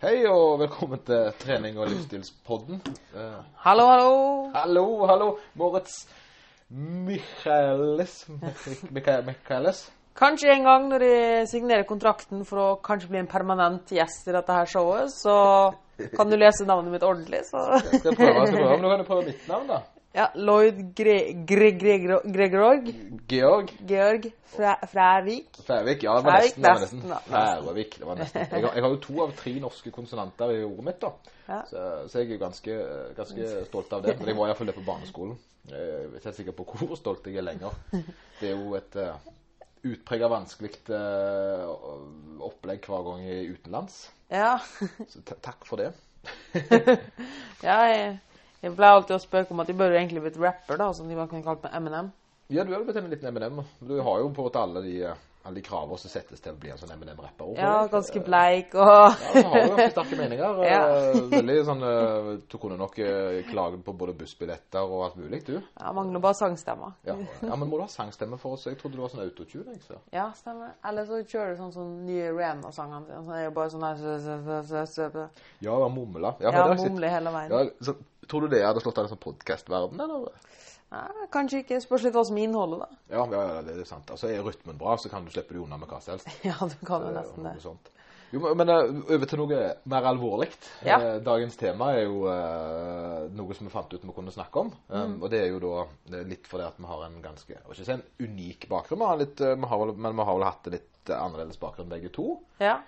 Hei og velkommen til trening- og livsstilspodden. Uh, Hallo, hallo. hallo, hallo, Moritz Michaelis. Michael- Michaelis. Kanskje en gang når de signerer kontrakten for å kanskje bli en permanent gjest i dette her showet, så kan du lese navnet mitt ordentlig, så Skal jeg prøve, skal jeg prøve, men du kan jo prøve mitt navn, da. Ja, Lloyd Gre Gre Gre Gregorg. Georg Georg Fra- Frævik. Færvik. Ja, det var nesten. Det var. Færøvik. Det var nesten. Jeg har, jeg har jo to av tre norske konsonanter i ordet mitt, da. Ja. Så, så jeg er ganske, ganske stolt av det. Men jeg var iallfall det på barneskolen. Jeg er ikke sikker på hvor stolt jeg er lenger. Det er jo et uh, utprega vanskelig uh, opplegg hver gang jeg er utenlands. Ja. Så takk for det. ja jeg, jeg pleier alltid å spøke om at jeg burde egentlig blitt rapper, da, som de bare kunne kalt meg Eminem. Ja, du har blitt en liten Eminem. Du har jo på en måte alle de, eh, alle de kravene som settes til å bli en sånn M&M-rapper. Ja, ganske bleik og Ja, så har du ganske sterke meninger. Ja. Eh, Veldig sånn eh, Du kunne nok klaget på både bussbilletter og alt mulig, du. Ja, mangler bare sangstemmer. Ja, ja men må du ha sangstemme for oss? Jeg trodde du var sånn autotune. Så. Ja, stemmer. Eller så kjører du sånn som nye Rihanna-sangene sine. Så er det bare sånn her. Ja, var. Ja, Ja, for det har jeg sett. mumle hele veien. Ja, så, tror du det hadde slått an i sånn podkastverden, eller? Ja, kanskje ikke. Spørs litt hva som er innholdet, da. Ja, ja, det er sant. Altså, Er rytmen bra, så kan du slippe deg unna med hva som helst. Ja, du kan jo Eh, nesten det. Jo, men eh, over til noe mer alvorlig. Ja. Eh, Dagens tema er jo eh, noe som vi fant ut vi kunne snakke om. Um, Mm. Og det er jo da det litt fordi at vi har en ganske ikke si en unik bakgrunn, vi har litt, vi har men vi har vel hatt en litt annerledes bakgrunn begge to. Ja.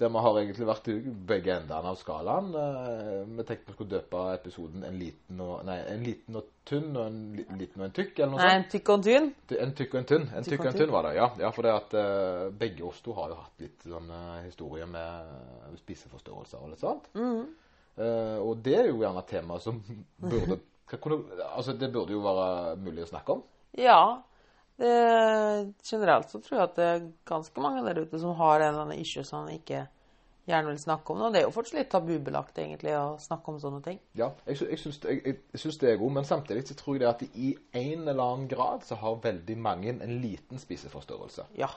Der vi har egentlig vært i begge endene av skalaen. Eh, Vi tenkte vi skulle døpe episoden en liten og, nei, en liten og tynn og en li- liten og en tykk, eller noe Nei, sånt. en tykk og en tynn. En tykk og en tynn. En tykk og en tynn var det, ja. ja for det at uh, begge oss to har jo hatt litt sånn eh, historie med spiseforstyrrelser og litt sånt. Eh, og det er jo gjerne et tema som burde kunne, Altså, det burde jo være mulig å snakke om. Ja. Det, generelt så tror jeg at det er ganske mange der ute som har en eller annen issue som man ikke gjerne vil snakke om. Og det er jo fortsatt litt tabubelagt, egentlig, å snakke om sånne ting. Ja, jeg, jeg, syns, jeg, jeg, syns det er god, men samtidig så tror jeg det at i en eller annen grad så har veldig mange en liten spiseforstyrrelse. Ja.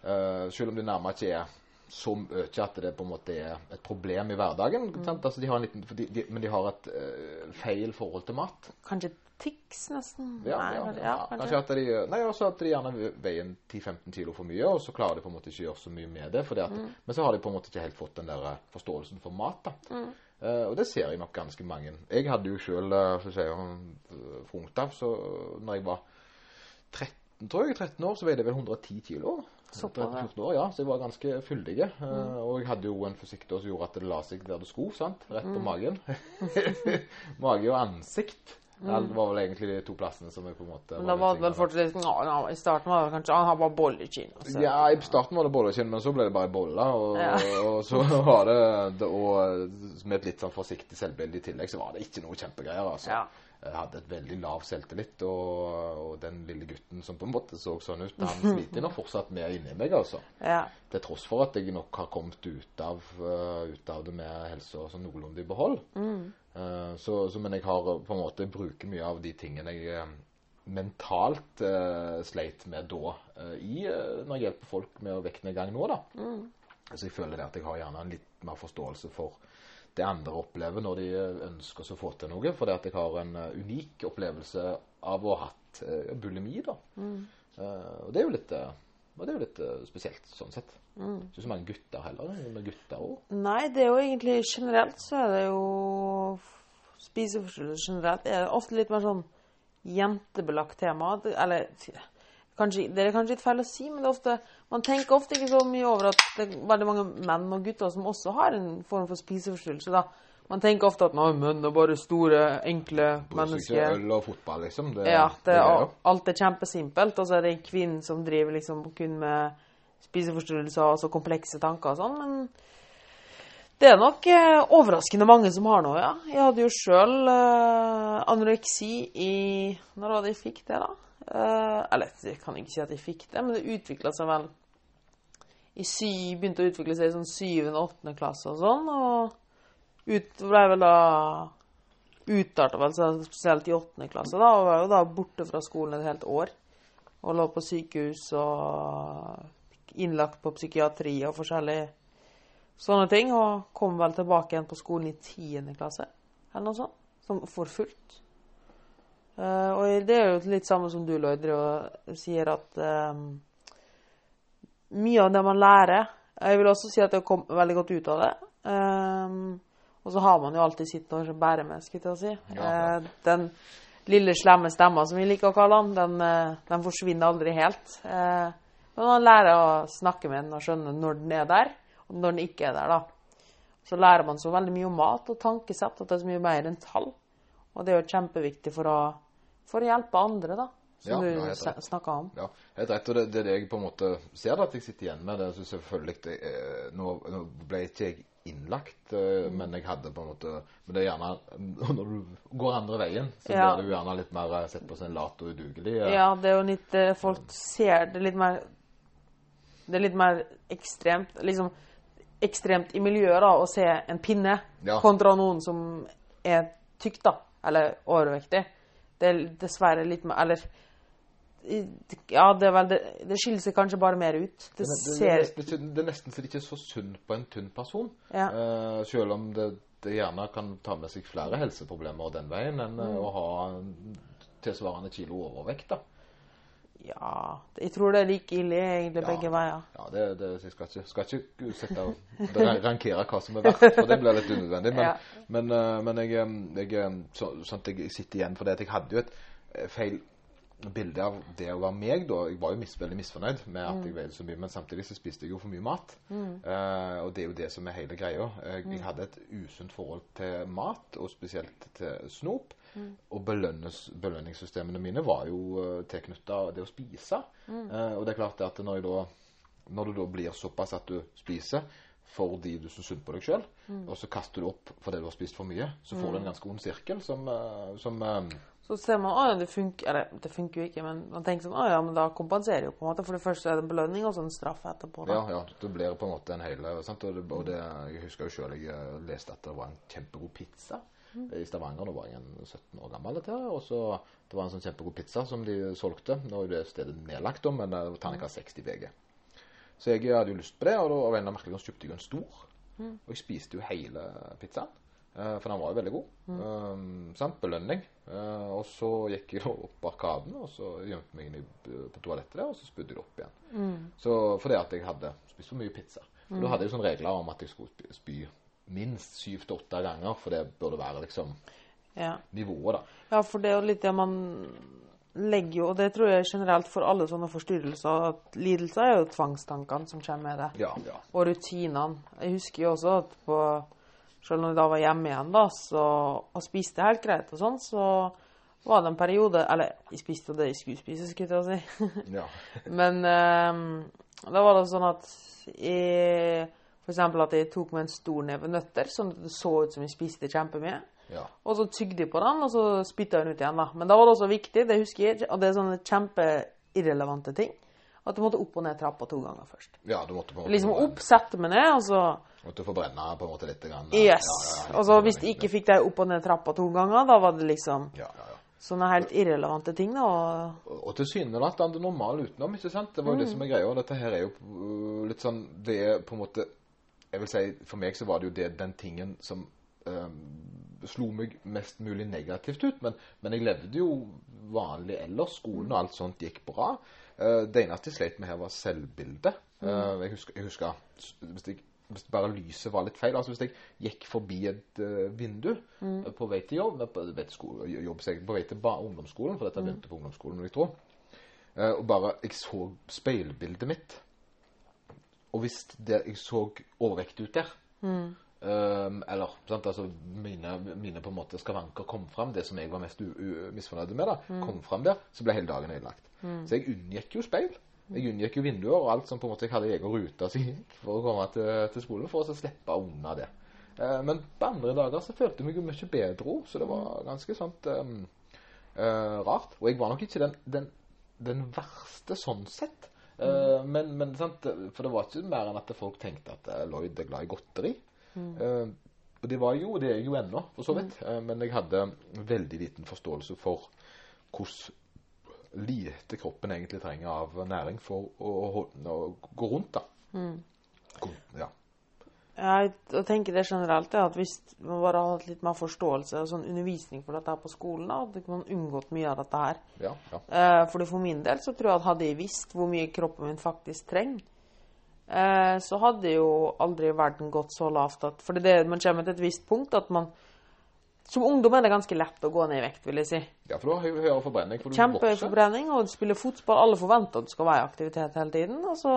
Uh, selv om det nærmere ikke er så mye at det på en måte er et problem i hverdagen. sant? Altså, de har en liten, fordi de, men de har et uh, feil forhold til mat. Kanskje tics, nesten? Ja, Nei, ja, kanskje, ja, ja, kanskje at de, nei, også at de gjerne veier 10-15 kilo for mye, og så klarer de på en måte ikke å gjøre så mye med det. At, Men så har de på en måte ikke helt fått den der eh, forståelsen for mat. da. Eh, og det ser jeg nok ganske mange. Jeg hadde jo sjøl fra ungdom, så når jeg var 13, tror jeg, 13 år, så veide jeg vel 110 kilo. Såpass, 13-14 år, ja, så jeg var ganske fyldig. Eh, og jeg hadde jo en fysikk da som gjorde at det la seg der det skulle, sant? rett på magen. Mage og ansikt. Det var vel egentlig de to plassene som jeg på en måte Men da var det vel fortsatt no, ja, I starten var det kanskje Han har bare bollekinn. altså. Ja, i starten var det bollekinn, men så ble det bare bolle. Og, Ja. og så var det, det Og med et litt sånn forsiktig selvbilde i tillegg, så var det ikke noe kjempegreier. altså. Ja. Jeg hadde et veldig lav selvtillit, og, og den lille gutten som på en måte så sånn ut, han sliter nok fortsatt med inni meg, altså. Ja. Til tross for at jeg nok har kommet ut av, eh, ut av det med helse sånn noenlunde i behold. Eh, så, så, men jeg har eh, på en måte bruker mye av de tingene jeg eh, mentalt uh, sleit med da, uh, i, uh, når jeg hjelper folk med å vekke i gang nå. da. Så jeg føler det at jeg har gjerne en litt mer forståelse for det andre opplever når de eh, ønsker å få til noe. Fordi at jeg har en eh, unik opplevelse av å ha hatt eh, bulimi. da. Eh, og det er jo litt, og det er jo litt spesielt sånn sett. Ikke så mange gutter heller. Med gutter også. Nei, det er jo egentlig generelt så er det jo Spiseforstyrrelser generelt er det ofte litt mer sånn jentebelagt tema. Det- Eller kanskje, det er kanskje litt feil å si, men det ofte, man tenker ofte ikke så mye over at det er veldig mange menn og gutter som også har en form for spiseforstyrrelse. da. Man tenker ofte at menn er bare store, enkle mennesker. øl og fotball, liksom. Det, Ja, det det er, alt er kjempesimpelt, og så er det en kvinne som driver liksom kun med spiseforstyrrelser og så komplekse tanker og sånn, men det er nok eh, overraskende mange som har noe, ja. Jeg hadde jo sjøl eh, anoreksi i Når var det jeg fikk det, da? Eh, eller jeg kan ikke si at jeg fikk det, men det utvikla seg vel i sy, Begynte å utvikle seg i sånn syvende og åttende klasse og sånn, og ut, ble vel da utarta vel seg spesielt i åttende klasse, da, og var jo da borte fra skolen et helt år. Og lå på sykehus og innlagt på psykiatri og forskjellige sånne ting. Og kom vel tilbake igjen på skolen i tiende klasse, eller noe sånt. Som for fullt. Eh, og det er jo litt samme som du, Lloyd, og sier at um, mye av det man lærer Jeg vil også si at det kom veldig godt ut av det. Um, og så har man jo alltid sitt når som bærer med, skulle jeg si. Ja. Eh, den lille slemme stemma, som vi liker å kalle den, den, uh, den forsvinner aldri helt. Men man lærer å snakke med den og skjønne når den er der, og når den ikke er der, da. Så lærer man så veldig mye om mat og tankesett, at det er så mye mer enn tall. Og det er jo kjempeviktig for å, for å hjelpe andre, da. Som Ja, du snakka om. Ja, helt rett. Og det, det er det jeg på en måte ser da, at jeg sitter igjen med. det så selvfølgelig det, eh, nå, nå ble ikke jeg innlagt, eh, Mm. men jeg hadde på en måte Men det er gjerne Når du går andre veien, så Ja. blir du gjerne litt mer eh, sett på som lat og udugelig. Ja, det er jo litt Folk ser det litt mer Det er litt mer ekstremt Liksom ekstremt i miljøet da, å se en pinne Ja. kontra noen som er tykk, da. Eller overvektig. Det er dessverre litt mer Eller Ja, det vel det, det skiller seg kanskje bare mer ut. Det er ser det er nesten så det ikke er så synd på en tynn person. Ja. Uh, selv om det, det gjerne kan ta med seg flere helseproblemer den veien enn Mm. eh, å ha tilsvarende kilo overvekt. da. Ja Jeg tror det er like ille egentlig Ja. begge veier. Ja, det, det, jeg skal ikke, skal ikke sette rankere hva som er verst, for det blir litt unødvendig. Men, Ja. men, eh, men jeg, eh, jeg, eh, så, sånn jeg sitter igjen for det at jeg hadde jo et feil bilde av det å være meg. da. Jeg var jo mis, veldig misfornøyd med at jeg veide så mye, men samtidig så spiste jeg jo for mye mat. Eh, og det er jo det som er hele greia. Jeg, jeg hadde et usunt forhold til mat, og spesielt til snop. Og belønnes, belønningssystemene mine var jo uh, tilknytta det å spise. Eh, og det er klart at når, da, når du da blir såpass at du spiser fordi du syns synd på deg sjøl, og så kaster du opp fordi du har spist for mye, så får du en ganske ond sirkel som, uh, som eh, Så ser man at det funker Eller det funker jo ikke, men man tenker sånn ja, men da kompenserer jo på en måte. For det første er det en belønning, og så en straff etterpå. Da. Ja, ja, det blir på en måte en hel sant? Og, det, og det, Jeg husker jo sjøl jeg eh, leste at det var en kjempegod pizza i Stavanger. Nå var jeg en 17 år gammel. Dette, og så Det var en sånn kjempegod pizza som de solgte. Nå er jo det stedet nedlagt, da, men uh, terningkast 60 VG. Så jeg hadde jo lyst på det, og da av en eller annen merkelig kjøpte jeg en stor. Og jeg spiste jo hele pizzaen. eh, For den var jo veldig god. Um, sant? Belønning. Uh, og så gikk jeg da opp Arkaden, og så gjemte meg inn på toalettet der, og så spydde jeg det opp igjen. Så fordi at jeg hadde spist for mye pizza. For Da hadde jeg sånne regler om at jeg skulle spy minst syv til åtte ganger, for det burde være liksom Ja. nivået, da. ja, for det er jo litt det man legger jo Og det tror jeg generelt for alle sånne forstyrrelser at lidelser er jo tvangstankene som kommer med det. Ja, ja. Og rutinene. Jeg husker jo også at på Selv når jeg da var hjemme igjen da, så, og spiste helt greit og sånn, så var det en periode Eller jeg spiste jo det jeg skulle spise, skulle jeg til å si. ja. Men um, da var det sånn at jeg Eksempel at jeg tok med en stor neve nøtter, sånn at det så ut som jeg spiste kjempemye. ja. Og så tygde jeg på den, og så spytta jeg den ut igjen. da. Men da var det også viktig, det husker jeg, og det er sånne kjempeirrelevante ting, at du måtte opp og ned trappa to ganger først. ja du måtte på en måte Liksom opp, sette meg ned, og så Måtte forbrenne brenne på en måte litt. Grann, Yes! Ja, ja, Og så hvis jeg ikke fikk deg opp og ned trappa to ganger, da var det liksom ja, ja, ja. sånne helt irrelevante ting, da. Og Og tilsynelatende normal utenom, ikke sant? Det var jo det som er greia. Dette her er jo uh, litt sånn Det er på en måte Jeg vil si, for meg så var det jo det, den tingen som um, slo meg mest mulig negativt ut. Men, men jeg levde jo vanlig ellers. Skolen og alt sånt gikk bra. Uh, det eneste jeg sleit med her, var selvbildet. Uh, jeg, husker, jeg husker hvis, jeg, hvis bare lyset var litt feil Altså hvis jeg gikk forbi et uh, vindu mm. på vei til jobb på, vei til skole, jobb på vei til ungdomsskolen, for dette begynte på ungdomsskolen, vil jeg tro. Og bare Jeg så speilbildet mitt. Og hvis det, jeg så overvektig ut der um, Eller sant, altså mine, mine på en måte skavanker kom fram, det som jeg var mest misfornøyd med, da, kom fram der, så ble hele dagen ødelagt. Så jeg unngikk jo speil. Jeg unngikk jo vinduer og alt som på en måte jeg hadde i egen rute som gikk for å komme til, til skolen, for å så slippe unna det. Uh, men på andre dager så følte jeg meg jo mye bedre òg, så det var ganske sånt um, uh, rart. Og jeg var nok ikke den, den, den verste sånn sett. Eh, men, men sant, For det var ikke mer enn at folk tenkte at eh, Lloyd er glad i godteri. Eh, og det var jo, det er jo ennå, for så vidt. Eh, men jeg hadde veldig liten forståelse for hvordan lite kroppen egentlig trenger av næring for å, å, å gå rundt. da. Gå- Ja. Jeg tenker det generelt, er at hvis man bare hadde hatt litt mer forståelse og sånn undervisning for dette her på skolen, da, hadde man unngått mye av dette her. Ja, ja. Eh, fordi for min del så tror jeg at hadde jeg visst hvor mye kroppen min faktisk trenger, eh, så hadde jo aldri verden gått så lavt at For det, man kommer til et visst punkt at man Som ungdom er det ganske lett å gå ned i vekt, vil jeg si. ja for du har høyere forbrenning. For du Kjempehøy forbrenning, og du spiller fotball. Alle forventer at du skal være i aktivitet hele tiden. Og så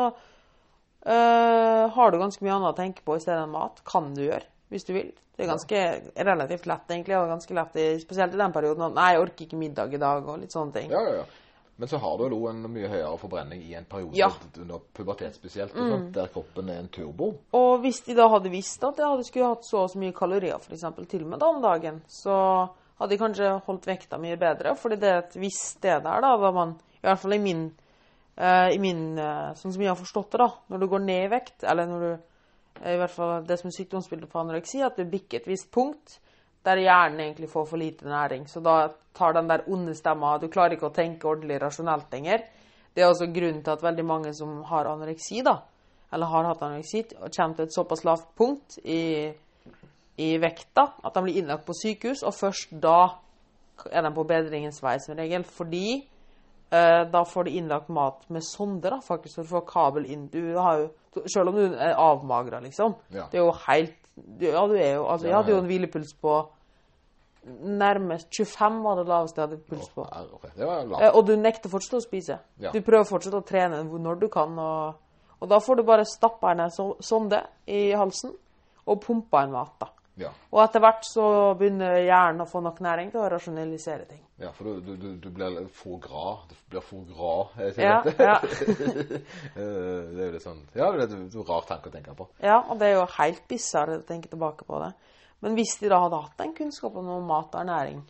eh, har du ganske mye annet å tenke på i stedet enn mat. Kan du gjøre, hvis du vil. Det er ganske relativt lett, egentlig. Og ganske lett, i, spesielt i den perioden. Nei, jeg orker ikke middag i dag, og litt sånne ting. Ja, ja, ja. Men så har du jo en mye høyere forbrenning i en periode Ja. Under pubertet spesielt, mm. der kroppen er en turbo. Og hvis de da hadde visst at jeg hadde skulle hatt så og så mye kalorier for eksempel, til meg om dagen, så hadde de kanskje holdt vekta mye bedre. fordi det er et visst sted der, da, da man I hvert fall i min, i min eh, Sånn som jeg har forstått det, da. Når du går ned i vekt, eller når du eh, I hvert fall det som er sykdomsbildet på anoreksi, at du bikker et visst punkt der hjernen egentlig får for lite næring. Så da tar den der onde stemma Du klarer ikke å tenke ordentlig rasjonelt lenger. Det er også grunnen til at veldig mange som har anoreksi, da, eller har hatt anoreksi, kommer til et såpass lavt punkt i, i vekta at de blir innlagt på sykehus, og først da er de på bedringens vei som regel. Fordi eh, da får de innlagt mat med sonde, da, faktisk, for å få kabel inn. Du har jo, selv om du er avmagra, liksom. Ja. Det er jo helt Ja, du er jo Altså, jeg hadde jo en hvilepuls på nærmest 25 var det laveste jeg hadde puls på. Ja, ok. Det var lavt. Eh, og du nekter fortsatt å spise. Ja. Du prøver fortsatt å trene når du kan. Og, og da får du bare stappa en sonde i halsen og pumpa en mat. da. Ja. Og etter hvert så begynner hjernen å få nok næring til å rasjonalisere ting. ja, for du, du, du, blir for grad. Du blir for grad, er ikke Ja, ja. Eh, det er jo litt sånn Ja, det er en rar tanke å tenke på. ja, og det er jo helt bisarr å tenke tilbake på det. Men hvis de da hadde hatt den kunnskapen om mat og ernæring,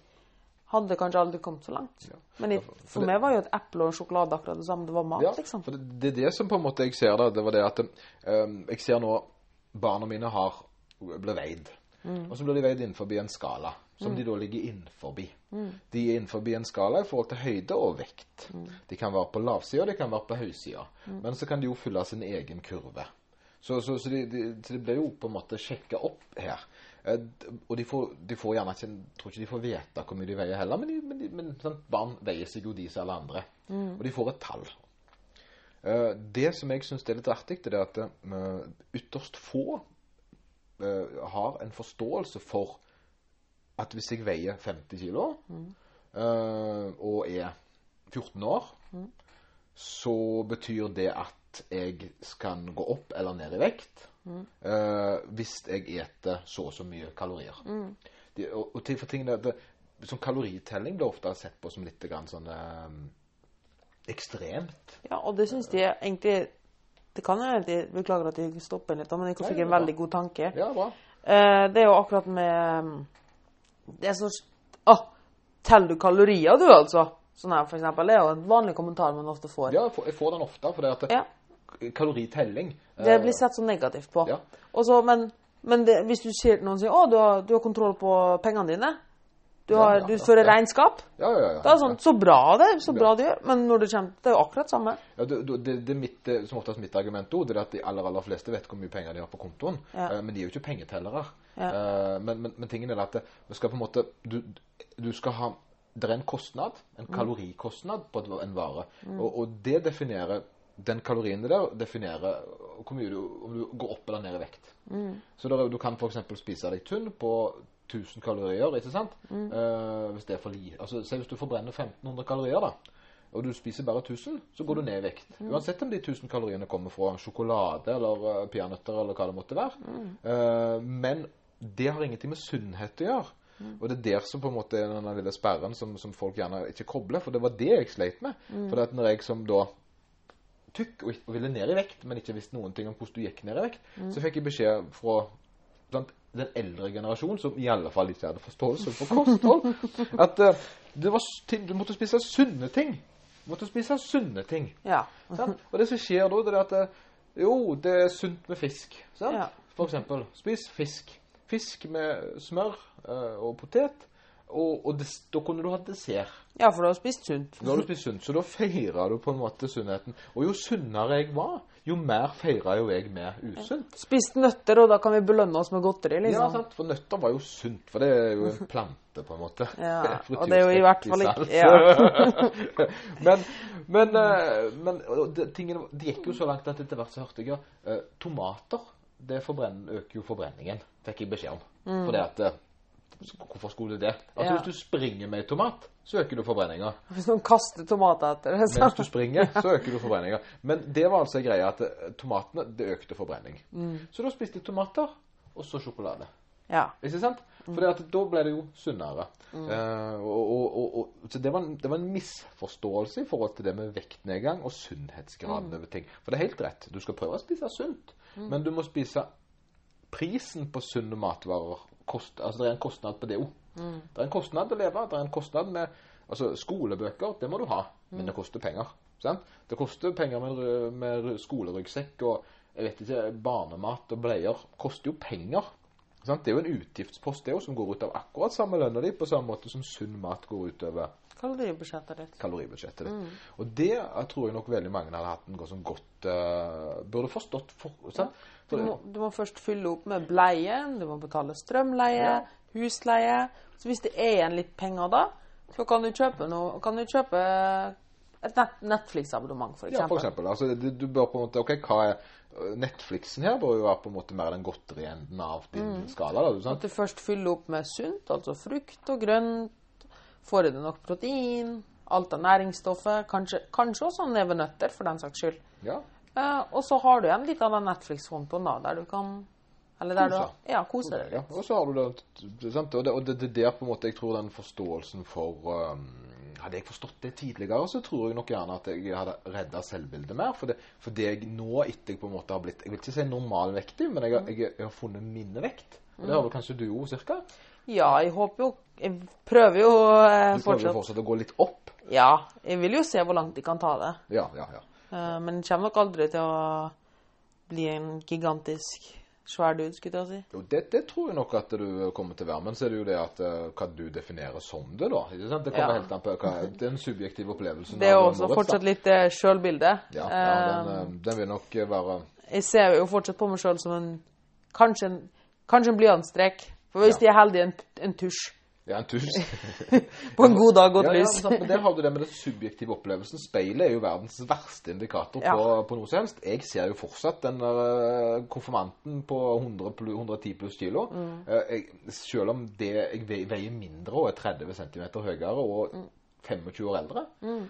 hadde det kanskje aldri kommet så langt. Ja. Men for for det- meg var jo et eple og en sjokolade akkurat det samme. Det var mat, Ja, liksom. for det, det er det som på en måte jeg ser da, det var det at um, jeg ser nå barna mine har blir veid. Og så blir de veid innenfor en skala, som de da ligger innenfor. De er innenfor en skala i forhold til høyde og vekt. De kan være på lavsida, de kan være på høysida. Men så kan de jo fylle sin egen kurve. Så, så, så, de, de, så de blir jo på en måte sjekka opp her. Eh, og de får, de får gjerne ikke tror ikke de får vite hvor mye de veier heller, men, de, men, men sånn, barn veier seg jo de som alle andre. Og de får et tall. Eh, det som jeg syns er litt artig, det er at eh, ytterst få eh, har en forståelse for at hvis jeg veier 50 kilo uh, og er 14 år, så betyr det at jeg kan gå opp eller ned i vekt eh, hvis jeg eter så og så mye kalorier. De, og, og til for tingene, det, som Kaloritelling blir ofte sett på som litt grann sånn ekstremt. Ja, og det syns de egentlig Det kan hende de Beklager at jeg stopper litt, men jeg fikk en veldig god tanke. Ja, bra. Eh, det er jo akkurat med mm, Det er så Å, teller du kalorier, du, altså? Sånn her, for eksempel. Det er jo en vanlig kommentar man ofte får. Ja, jeg får, den ofte. For det at Ja. kaloritelling Det eh, blir sett så negativt på. Ja. Også, men men det, hvis du sier til noen sier, å, du har, du har kontroll på pengene dine, du, Ja, har, ja, du fører ja. regnskap, Ja, ja, ja. det er sånn, så bra det, så bra det gjør. Men når det kommer, det er jo akkurat samme. Ja, det, det, det mitt, som oftest mitt argument også, det er at de aller, aller fleste vet hvor mye penger de har på kontoen. Ja. eh, men de er jo ikke pengetellere. Ja. Eh, men, men, men tingen er at det, du skal på en måte du, du skal ha Det er en kostnad, en Mm. kalorikostnad på en vare. Og, og det definerer Den kaloriene der definerer hvor mye du, om du går opp eller ned i vekt. Mm. Så der, du kan f.eks. spise deg tynn på 1000 kalorier, ikke sant? Mm. Uh, hvis det er for li. Altså, Se hvis du forbrenner 1500 kalorier, da og du spiser bare 1000, så går du ned i vekt. Uansett om de 1000 kaloriene kommer fra sjokolade eller uh, peanøtter eller hva det måtte være. Eh, men det har ingenting med sunnhet å gjøre. Og det er der som på en måte er den lille sperren som, som folk gjerne ikke kobler. For det var det jeg sleit med. For at når jeg som da tykk og, ville ned i vekt, men ikke visste noen ting om hvordan du gikk ned i vekt, så fikk jeg beskjed fra sant, den eldre generasjonen, som i alle fall ikke hadde forståelse for kosthold, at uh, det var, ting, du måtte spise sunne ting. Du måtte spise sunne ting. Ja. Og det som skjer da, det er at eh, jo, det er sunt med fisk. Sant? Ja. For eksempel, spis fisk. Fisk med smør uh, og potet. Og, og det, da kunne du hatt dessert. Ja, for du har spist sunt. Da har du spist sunt, så da feira du på en måte sunnheten. Og jo sunnere jeg var, jo mer feira jo jeg med usunt. Spist nøtter, og da kan vi belønne oss med godteri, Ja, liksom. sant? For nøtter var jo sunt, for det er jo en plante, på en måte. Ja, og det er jo i hvert fall ikke- ja. men men, eh, men det, tingene, det gikk jo så langt at etter hvert så hørte jeg ja, uh, tomater det øker jo forbrenningen, fikk jeg beskjed om. Mm. Fordi at eh, Hvorfor skulle det? Altså Ja. Hvis du springer med en tomat, så øker du forbrenninga. Hvis noen kaster tomater etter det, så Mens du springer, så øker du forbrenninga. Men det var altså greia at eh, tomatene det økte forbrenning. Mm. Så da spiste jeg tomater, og så sjokolade. Ja. Ikke sant? For mm. da ble det jo sunnere. Mm. Eh, og, og, og, så det var, en, det var en misforståelse i forhold til det med vektnedgang og sunnhetsgraden Mm. over ting. For det er helt rett. Du skal prøve å spise sunt, men du må spise prisen på sunne matvarer. Kost, altså Det er en kostnad på det òg. Mm. Det er en kostnad å leve. Det er en kostnad med altså Skolebøker, det må du ha, men Mm. det koster penger. Sant? Det koster penger med, med skoleryggsekk og jeg vet ikke, barnemat og bleier. koster jo penger. Sant? Det er jo en utgiftspost det også, som går ut av akkurat samme lønna di, på samme måte som sunn mat går ut over Kaloribudsjettet ditt. kaloribudsjettet ditt. Mm. Og det jeg tror jeg nok veldig mange hadde hatt en sånn godt uh, Burde forstått for, sant? Du må, du må først fylle opp med bleien, du må betale strømleie, Ja. husleie. Så hvis det er igjen litt penger da, så kan du kjøpe noe Kan du kjøpe et net Netflix-abonnement, f.eks. ja, for eksempel. Altså, du, du bør på en måte OK, hva er Netflixen her bør jo være på en måte mer den godterienden av din skala. da, du, sant? At du først fyller opp med sunt, altså frukt og grønt. Får du nok protein, alt av næringsstoffet. Kanskje, kanskje også nevenøtter, for den saks skyld. Ja. Uh, og så har du igjen litt av den Netflix-kontoen der du kan Eller der Kose. du Ja, kose deg. Ja, og så har du det, sant? Og det, og det, det der på en måte jeg tror den forståelsen for um, Hadde jeg forstått det tidligere, så tror jeg nok gjerne at jeg hadde redda selvbildet mer. For det, for det jeg nå, etter jeg på en måte har blitt Jeg vil ikke si normalvektig, men jeg, har- jeg, jeg har funnet min vekt. Og det har vel kanskje du òg, cirka? Ja, jeg håper jo Jeg prøver jo eh, Du prøver fortsatt fortsatt å gå litt opp? Ja, jeg vil jo se hvor langt de kan ta det. Ja, ja, ja. Eh, men det kommer nok aldri til å bli en gigantisk svær dude, skulle jeg si. Jo, det, det tror jeg nok at du kommer til å være. Men så er det jo det at eh, hva du definerer som det, da. Ikke sant? Det kommer Ja. helt an på hva, den subjektive opplevelsen. Det er jo av også Moritz, da. fortsatt litt det sjølbilde. Ja, ja den, eh, den vil nok være jeg ser jo fortsatt på meg sjøl som en kanskje en, kanskje en blyantstrek. For hvis Ja. de er heldige, en, en tusj. Ja, en tusj. På en god dag, godt ja, lys. men der har du det med den subjektive opplevelsen. Speilet er jo verdens verste indikator på, på noe som helst. Jeg ser jo fortsatt den der, eh, konfirmanten på 100 plu- 110 pluss kilo. Mm. Eh, jeg, selv om det, jeg veier mindre og er 30 cm høyere og Mm. 25 år eldre,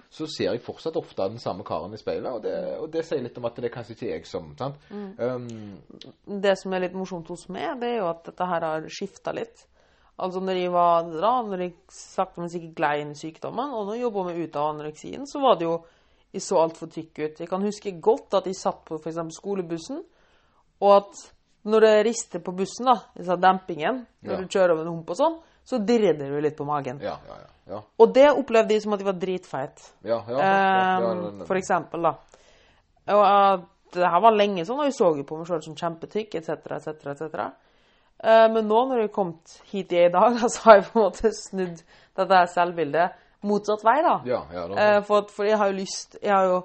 så ser jeg fortsatt ofte den samme karen i speilet. Og det, og det sier litt om at det er kanskje ikke jeg som sant? Mm. Um, Det som er litt morsomt hos meg, det er jo at dette her har skifta litt. Altså når jeg var da, når jeg sakte, men sikkert glei inn i sykdommen, og nå jobber vi ut av anoreksien, så var det jo Jeg så altfor tykk ut. Jeg kan huske godt at jeg satt på f.eks. skolebussen, og at når det rister på bussen, da, disse dempingen, når Ja. du kjører over en hump og sånn, så dirrer du litt på magen. ja, ja, ja. ja. Og det opplevde jeg som at jeg var dritfeit. ja, Ehm, for eksempel, da. Og at det her var lenge sånn, og jeg så jo på meg sjøl som kjempetykk, etc., etc., etc. Uh, Men nå når jeg har kommet hit jeg er i dag, da, så har jeg på en måte snudd dette selvbildet motsatt vei, da. ja, ja, da- Eh, For, for jeg har jo lyst Jeg har jo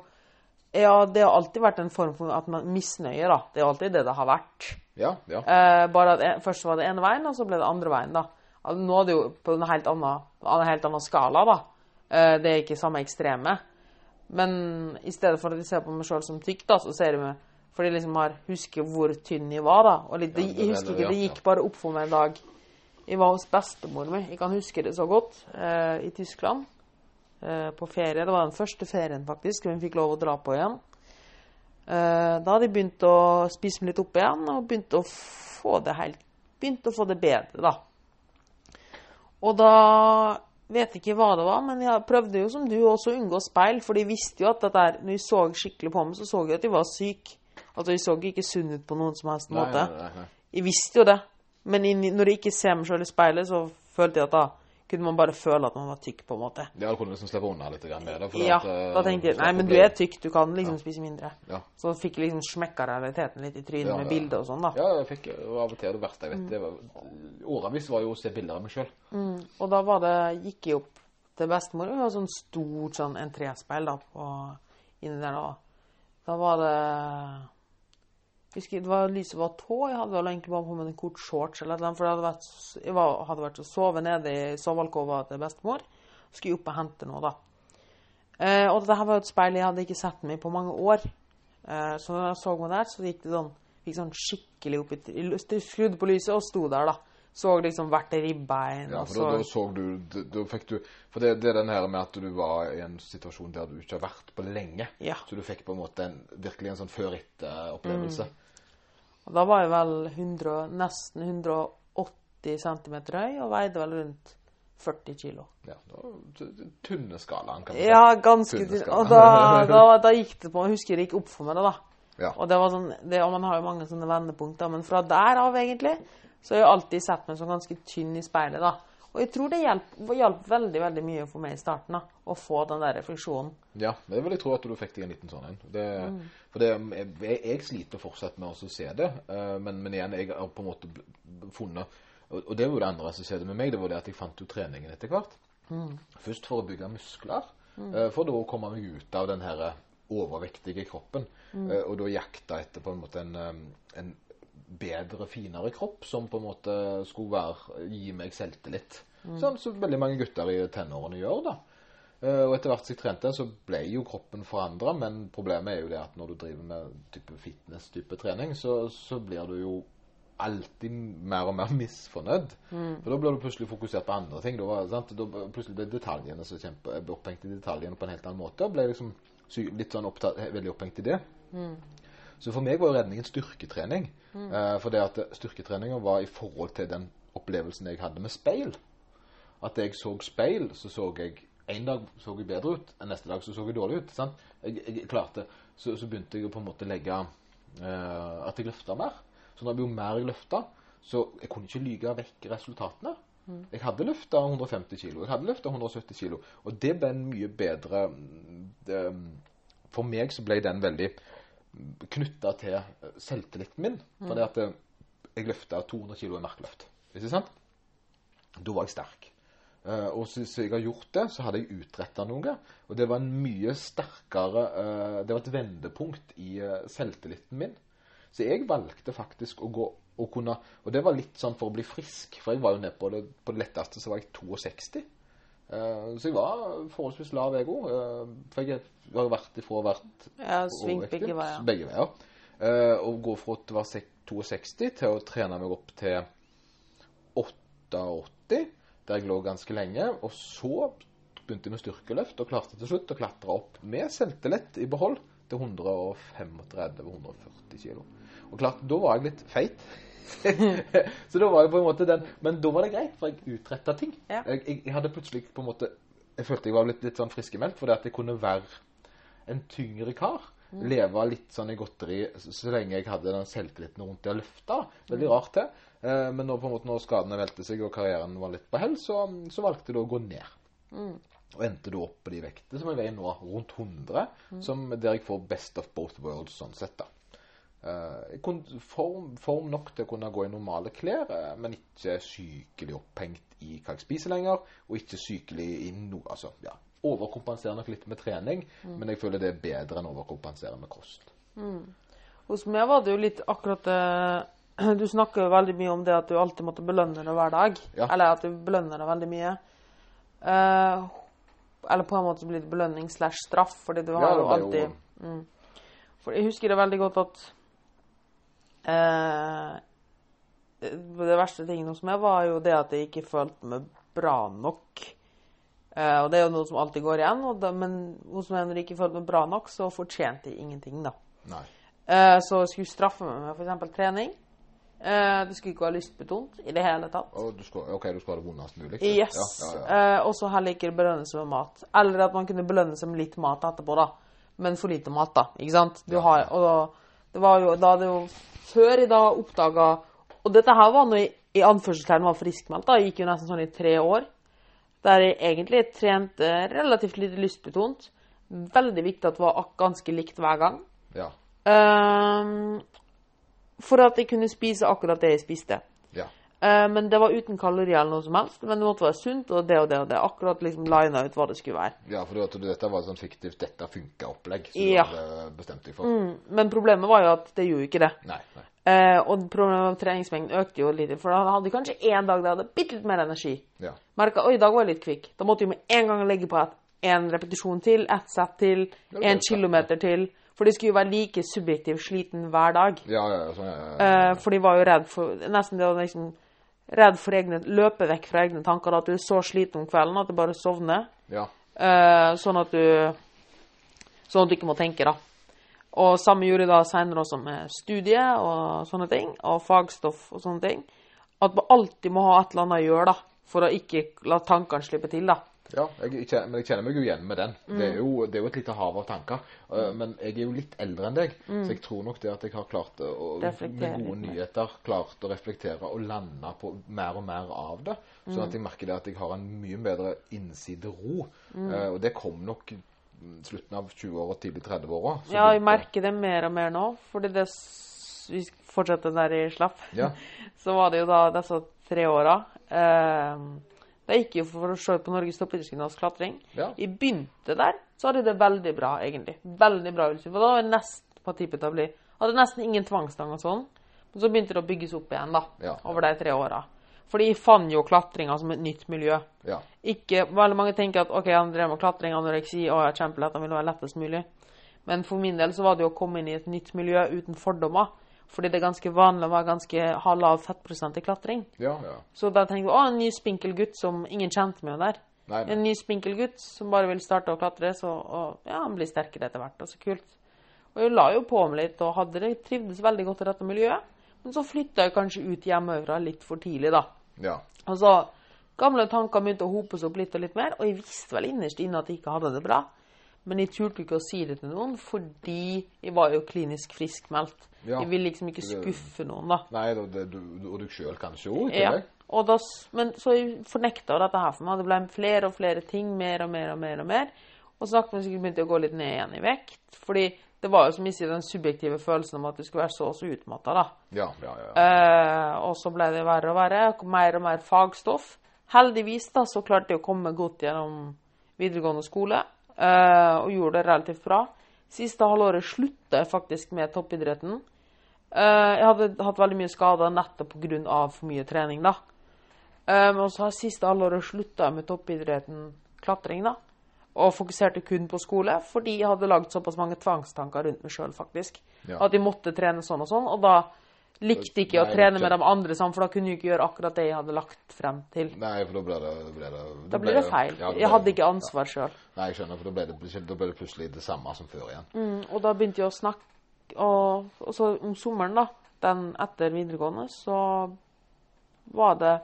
ja, det har alltid vært en form for at man misnøye, da. Det er alltid det det har vært. ja, ja. Uh, bare at en, først var det ene veien, og så ble det andre veien, da. Nå er det jo på en helt annen, en helt annen skala, da. Eh, det er ikke samme ekstreme. Men i stedet for at jeg ser på meg sjøl som tykk, da, så ser jeg meg fordi jeg liksom har husker hvor tynn jeg var, da. Og litt, jeg husker ikke, det gikk bare opp for meg en dag. Jeg var hos bestemor min, Jeg kan huske det så godt. Eh, I Tyskland. Eh, på ferie. Det var den første ferien, faktisk, vi fikk lov å dra på igjen. Eh, da hadde jeg begynt å spise meg litt opp igjen, og begynt å få det helt Begynt å få det bedre, da. Og da vet ikke hva det var, men jeg prøvde jo som du også å unngå speil, for de visste jo at dette her Når jeg så skikkelig på meg, så så jeg at de var syk. Altså, de så ikke sunn ut på noen som helst måte. Nei, nei, nei. Jeg visste jo det. Men når jeg ikke ser meg sjøl i speilet, så følte jeg at da kunne man bare føle at man var tykk, på en måte. Ja, du kunne liksom slippe unna litt med det. Ja, at, eh, da tenkte jeg nei, men du er tykk, du kan liksom spise mindre. Ja. Så fikk jeg liksom smekka realiteten litt i trynet Ja, med ja. bilder og sånn, da. Ja, jeg fikk av og til det verste jeg vet. Mm. var, årevis var jo å se bilder av meg sjøl. Og da var det, gikk jeg opp til bestemor. Hun har sånn stort sånn entréspeil da, på, inni der da. Da var det husker, det var lyset var tå. Jeg hadde vel egentlig bare på meg en kort shorts eller noe. For jeg hadde vært, jeg var, hadde vært og sovet nede i sovealkova til bestemor. Skulle opp og hente noe, da. Eh, og dette var jo et speil jeg hadde ikke sett meg på mange år. Eh, så når jeg så meg der, så gikk det sånn, gikk sånn skikkelig opp i skrudde på lyset og sto der, da. Så liksom hvert ribbein. Ja, for da, da så du da, da fikk du For det, det er den her med at du var i en situasjon der du ikke har vært på lenge. Ja. Så du fikk på en måte en, virkelig en sånn før-etter-opplevelse. Og da var jeg vel 100, nesten 180 cm høy og veide vel rundt 40 kilo. Ja, tynne skalaen, kan man Ja, ganske tynn. Og da, da, da gikk det på Jeg husker det gikk opp for meg, da. Ja. Og det var sånn, det, og man har jo mange sånne vendepunkter, men fra der av, egentlig, så jeg har alltid sett meg som ganske tynn i speilet, da. Og jeg tror det hjalp, veldig veldig mye for meg i starten, da, å få den der refleksjonen. Ja, det vil jeg tro at du fikk deg en liten sånn en. Mm. For det, jeg, jeg sliter fortsatt med å se det, eh, men, men igjen, jeg har på en måte funnet Og det var jo det andre som skjedde med meg, det var det at jeg fant jo treningen etter hvert. Først for å bygge muskler, eh, for da å komme meg ut av den her overvektige kroppen. Mm. Og da jakta etter på en måte en, eh, en bedre, finere kropp som på en måte skulle være, gi meg selvtillit. Sånn som veldig mange gutter i tenårene gjør, da. Eh, Og etter hvert som jeg trente, så ble jo kroppen forandra, men problemet er jo det at når du driver med type fitness-type trening, så, så blir du jo alltid mer og mer misfornøyd. For da blir du plutselig fokusert på andre ting. Da, var- sant? da plutselig ble detaljene så kjempe, opphengt i detaljene på en helt annen måte. Og ble liksom litt sånn opptatt, veldig opphengt i det. Så for meg var jo redningen styrketrening. Eh, for det at styrketreninga var i forhold til den opplevelsen jeg hadde med speil. At jeg så speil, så så jeg En dag så jeg bedre ut, enn neste dag så så jeg dårlig ut. sant? Jeg, jeg klarte, så, så begynte jeg å på en måte legge eh, At jeg løfta mer. Så når jo mer jeg løfta, så jeg kunne ikke lyge vekk resultatene. Jeg hadde løfta 150 kilo, jeg hadde løfta 170 kilo, og det ble en mye bedre mm, det, For meg så ble den veldig knytta til selvtilliten min. For det at eh, jeg løfta 200 kilo i markløft. Ikke sant? Da var jeg sterk. Eh, og så jeg har gjort det, så hadde jeg utretta noe. Og det var en mye sterkere eh, Det var et vendepunkt i selvtilliten min. Så jeg valgte faktisk å gå og kunne Og det var litt sånn for å bli frisk, for jeg var jo nede på det, på det letteste, så var jeg 62. Eh, så jeg var forholdsvis lav, jeg òg. for jeg har vært ifra vært Ja, svingt begge veier. Begge veier. Eh, og gå fra å være sek- 62 til å trene meg opp til 88, der jeg lå ganske lenge. Og så begynte jeg med styrkeløft og klarte til slutt å klatre opp med selvtillit i behold til 135-140 kilo. Og klart, da var jeg litt feit. så da var jeg på en måte den Men da var det greit, for jeg utretta ting. Ja. Jeg, jeg, jeg hadde plutselig på en måte Jeg følte jeg var litt, litt sånn friskemeldt, fordi at jeg kunne være en tyngre kar. Leve litt sånn i godteri så, så lenge jeg hadde den selvtilliten rundt det å løfte. Veldig rart det. Eh, men nå på en måte, når skadene velte seg og karrieren var litt på hell, så, så valgte jeg da å gå ned. Og endte da opp på de vektene som jeg veier nå, rundt 100, som, der jeg får best of both worlds sånn sett. da. Eh, form, form nok til å kunne gå i normale klær, eh, men ikke sykelig opphengt i hva jeg spiser lenger, og ikke sykelig i noe Altså, ja, overkompenserer nok litt med trening, men jeg føler det er bedre enn å overkompensere med kost. Hos meg var det jo litt akkurat det Du snakker jo veldig mye om det at du alltid måtte belønne deg hver dag. Ja. Eller at du belønner deg veldig mye. Eh, eller på en måte blir det belønning slash straff, fordi du har Ja, jo det alltid jo- For jeg husker det veldig godt at eh, Det verste tingen hos meg var jo det at jeg ikke følte meg bra nok. Eh, og det er jo noe som alltid går igjen, og da, men hos meg når jeg ikke følte meg bra nok, så fortjente jeg ingenting, da. Eh, så jeg skulle straffe meg med f.eks. trening. Eh, det skulle ikke være lystbetont i det hele tatt. Og du skal, ok, du skal ha det vondest mulig? Yes. Ja, ja, ja. Eh, og så heller ikke belønne seg med mat. Eller at man kunne belønne seg med litt mat etterpå, da. Men for lite mat, da. Ikke sant? Du har, og da, det var jo da det jo Før jeg da oppdaga Og dette her var når jeg i anførselstegn var friskmeldt. da. Jeg gikk jo nesten sånn i tre år. Der jeg egentlig trente relativt lite lystbetont. Veldig viktig at det var ganske likt hver gang. Ja. Um, for at jeg kunne spise akkurat det jeg spiste. Eh, men det var uten kalorier eller noe som helst. Men det måtte være sunt, og det og det og det. Akkurat liksom lina ut hva det skulle være. ja, for at dette var et sånt fiktivt 'dette funka'-opplegg som Ja. du hadde bestemt deg for. Mm, men problemet var jo at det gjorde ikke det. Nei. nei. Eh, og problemet med treningsmengden økte jo litt. For da hadde kanskje én dag der jeg hadde bitte litt mer energi. Ja. Merka oi, i dag var jeg litt kvikk. Da måtte jeg med en gang legge på en repetisjon til, ett sett til, én er kilometer til. For de skulle jo være like subjektivt sliten hver dag. Ja, ja, ja, sånn, ja, ja, ja. Eh, for de var jo redd for Nesten det å liksom Redd for egne Løpe vekk fra egne tanker. At du er så sliten om kvelden at du bare sovner. ja. Uh, sånn at du Sånn at du ikke må tenke, da. Og samme gjorde jeg da seinere også med studie og sånne ting. Og fagstoff og sånne ting. At man alltid må ha et eller annet å gjøre, da. For å ikke la tankene slippe til, da. Ja, jeg, kjenner, men jeg kjenner meg jo igjen med den. Det, er jo, det er jo et lite hav av tanker. Uh, men jeg er jo litt eldre enn deg, så jeg tror nok det at jeg har klart å, med gode nyheter klart å reflektere og lande på mer og mer av det. Sånn at jeg merker det at jeg har en mye bedre innsidero. Uh, og det kom nok mm, slutten av 20-åra og tidlig 30-åra. Ja, jeg merker det mer og mer nå. Fordi det Vi fortsetter der i slapp. Ja. Så var det jo da disse tre åra. Eh, da gikk jeg jo for å se på Norges toppidrettsgymnas klatring. Ja. Jeg begynte der, så hadde jeg det veldig bra, egentlig. Veldig bra utstyr. For da var jeg nesten på tippet til å bli Hadde nesten ingen tvangstang og sånn. Men så begynte det å bygges opp igjen, da. Ja. Over de tre åra. Fordi jeg fant jo klatringa som et nytt miljø. ja. Ikke, veldig mange tenker at ok, han drev med klatring, anoreksi, å, er kjempelett, han vil være lettest mulig. Men for min del så var det jo å komme inn i et nytt miljø uten fordommer. Fordi det er ganske vanlig å være ganske, ha lav fettprosent i klatring. Ja, ja. Så da tenker jeg å, en ny spinkel gutt som ingen kjente med der. Nei, nei. En ny spinkel gutt som bare vil starte å klatre, så og, ja, han blir sterkere etter hvert. Og så kult. Og jeg la jo på meg litt og hadde det, trivdes veldig godt i dette miljøet. Men så flytta jeg kanskje ut hjemmefra litt for tidlig, da. Ja. Og så Gamle tanker begynte å hope seg opp litt og litt mer, og jeg visste vel innerst inne at jeg ikke hadde det bra. Men jeg turte ikke å si det til noen, fordi jeg var jo klinisk friskmeldt. Ja. Jeg ville liksom ikke skuffe noen, da. Nei, og det, du, og du sjøl kanskje òg, i Ja. tillegg. Da, men så jeg fornekta dette her for meg. Det ble flere og flere ting, mer og mer og mer. Og mer. Og sakte, men sikkert begynte jeg å gå litt ned igjen i vekt. Fordi det var jo som jeg sier, den subjektive følelsen om at du skulle være så og så utmatta, da. Ja, ja, ja. Eh, og så ble det verre og verre. Mer og mer fagstoff. Heldigvis da, så klarte jeg å komme godt gjennom videregående skole. Eh, og gjorde det relativt bra. Siste halvåret slutta jeg faktisk med toppidretten. Uh, jeg hadde hatt veldig mye skader nettopp pga. for mye trening. da. Men så har siste halvåret slutta jeg med toppidretten klatring. da. Og fokuserte kun på skole, fordi jeg hadde lagd såpass mange tvangstanker rundt meg sjøl, faktisk. Ja. At jeg måtte trene sånn og sånn. Og da likte ikke å trene med de andre sammen, for da kunne jeg ikke gjøre akkurat det jeg hadde lagt frem til. Nei, for da ble det, ble det Da ble det feil. ja, ble Jeg hadde ikke ansvar sjøl. Nei, jeg skjønner, for da ble, det, da ble det plutselig det samme som før igjen. Mm, og da begynte jeg å snakke Og, og så om sommeren, da, den etter videregående, så var det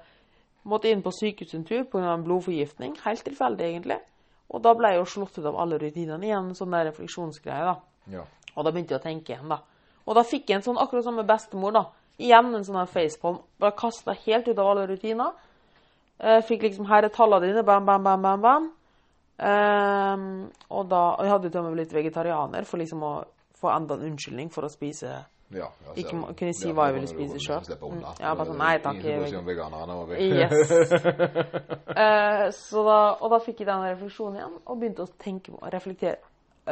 Måtte inn på sykehuset en tur pga. en blodforgiftning. Helt tilfeldig, egentlig. Og da ble jeg jo slått ut av alle rutinene igjen. Sånn der refleksjonsgreie, da. Ja. Og da begynte jeg å tenke igjen, da. Og da fikk jeg en sånn akkurat som med bestemor, da. Igjen en sånn facepalm. Bare kasta helt ut av alle rutiner. Eh, fikk liksom Her er tallene dine. Bam, bam, bam, bam. bam. Um, og da og Jeg hadde til og med blitt vegetarianer for liksom å få enda en unnskyldning for å spise Ja, ja, Ikke må- kunne si Ja, hva jeg ville spise sjøl. Mm, ja, bare sånn, nei, takk, jeg- Yes. uh, så da, og da fikk jeg den refleksjonen igjen, og begynte å tenke og reflektere.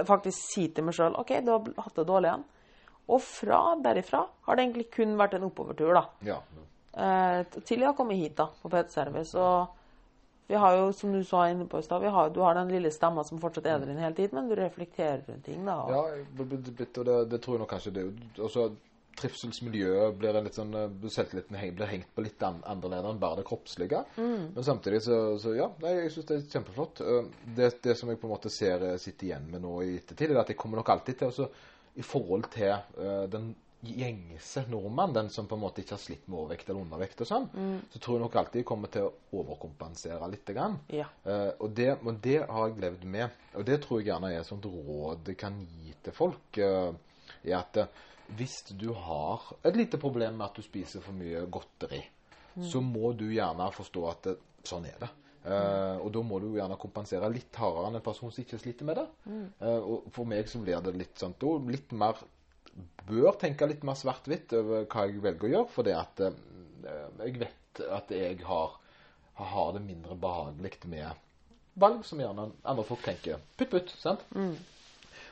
Faktisk si til meg sjøl OK, du har hatt det dårlig igjen. Og fra derifra har det egentlig kun vært en oppovertur, da. Ja. Eh, til jeg har kommet hit, da, på PT Service. Og vi har jo, som du sa inne på i stad, du har den lille stemma som fortsatt er der inne hele tiden, men du reflekterer rundt ting, da. Og, Ja, blitt, og det, det tror jeg nok kanskje det også Trivselsmiljøet blir en litt sånn eh, Selvtilliten blir hengt på litt annerledes enn bare det kroppslige. Mm. Men samtidig så, så ja, nei, jeg syns det er kjempeflott. Eh, Det, det som jeg på en måte ser eh, sitter igjen med nå i ettertid, er at jeg kommer nok alltid til å I forhold til uh, den gjengse nordmann, den som på en måte ikke har slitt med overvekt eller undervekt og sånn, så tror jeg nok alltid jeg kommer til å overkompensere litt. Grann. Ja. Uh, og, det, og det har jeg levd med. Og det tror jeg gjerne er et sånt råd jeg kan gi til folk. Uh, er at hvis du har et lite problem med at du spiser for mye godteri, så må du gjerne forstå at sånn er det. Eh, og da må du gjerne kompensere litt hardere enn en person som ikke sliter med det. Eh, og for meg så blir det litt sånn da litt mer Bør tenke litt mer svart-hvitt over hva jeg velger å gjøre, fordi at uh, jeg vet at jeg har, har det mindre behagelig med valg som gjerne andre folk tenker putt, putt. sant?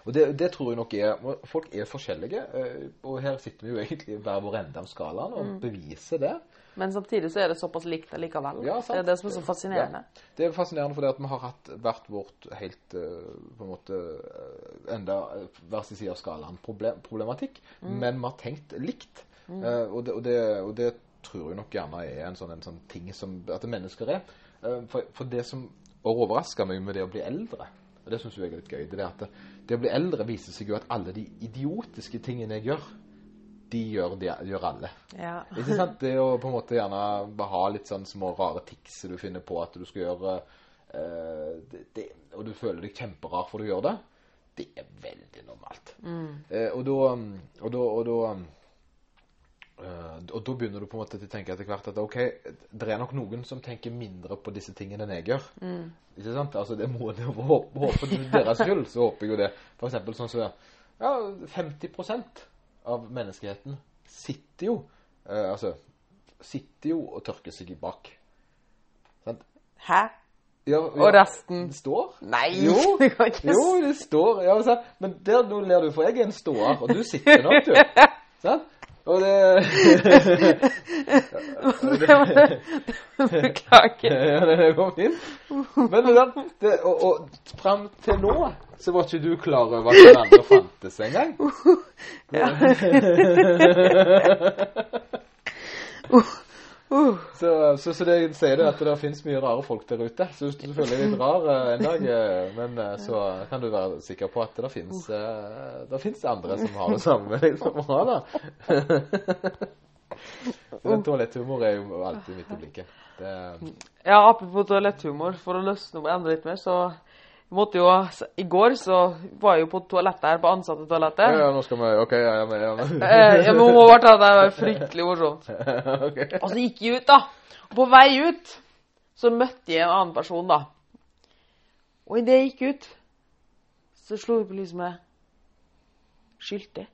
Og det, det tror jeg nok er Folk er forskjellige, og her sitter vi jo egentlig hver vår ende av skalaen og beviser det. Men samtidig så er det såpass likt allikevel. Ja, det er det som er så fascinerende. Ja. Det er fascinerende fordi at vi har hatt hvert vårt helt eh, på en måte eh, enda eh, hver sin side av skalaen problem, problematikk, men vi har tenkt likt. Eh, og, det, og, det, og det tror jeg nok gjerne er en sånn, en sånn ting som at mennesker er. Uh, for, for det som overrasker meg med det å bli eldre, og det syns jeg er litt gøy, det er at det, det å bli eldre viser seg jo at alle de idiotiske tingene jeg gjør, de gjør, de gjør alle. Ja. Ikke sant? Det å på en måte gjerne bare ha litt sånn små rare tics du finner på at du skal gjøre uh, det, det, Og du føler deg kjemperar for du gjør det. Det er veldig normalt. Eh, og da Og da, og da uh, og da begynner du på en måte til å tenke etter hvert at ok, det er nok noen som tenker mindre på disse tingene enn jeg gjør. Ikke sant? Altså det må det håpe, for deres skyld, så håper jeg jo det. For eksempel sånn som ja, 50 av menneskeheten sitter jo eh, altså sitter jo og tørker seg bak. Sant? Hæ? Ja, Og resten Det står. Nei! Jo, det ikke jo, det står. Ja. Men der nå ler du, for jeg er en ståer, og du sitter nok, du. Sant? Og det Beklager. Ja, det går fint. Men det, det, og, og fram til nå så var ikke du klar over at den andre fantes engang. Uh, Så, så, så det sier det at det finnes mye rare folk der ute. Så hvis du føler deg litt rar eh, en dag, eh, men eh, så kan du være sikker på at det finnes, eh, det finnes andre som har det samme med deg som har da den toaletthumor er jo alltid midt i blinken. Det, ja, apropos toaletthumor, for å løsne opp enda litt mer, så jo I går så var jeg jo på toalettet her, på ansattetoalettet. ja, nå skal vi OK, ja, ja, men, ja, men. Eh, ja, men hun må bare ta det. Var fryktelig morsomt. okay. Og så gikk jeg ut, da. Og på vei ut så møtte jeg en annen person, da. Og idet jeg gikk ut, så slo jeg på lyset med Skyldig.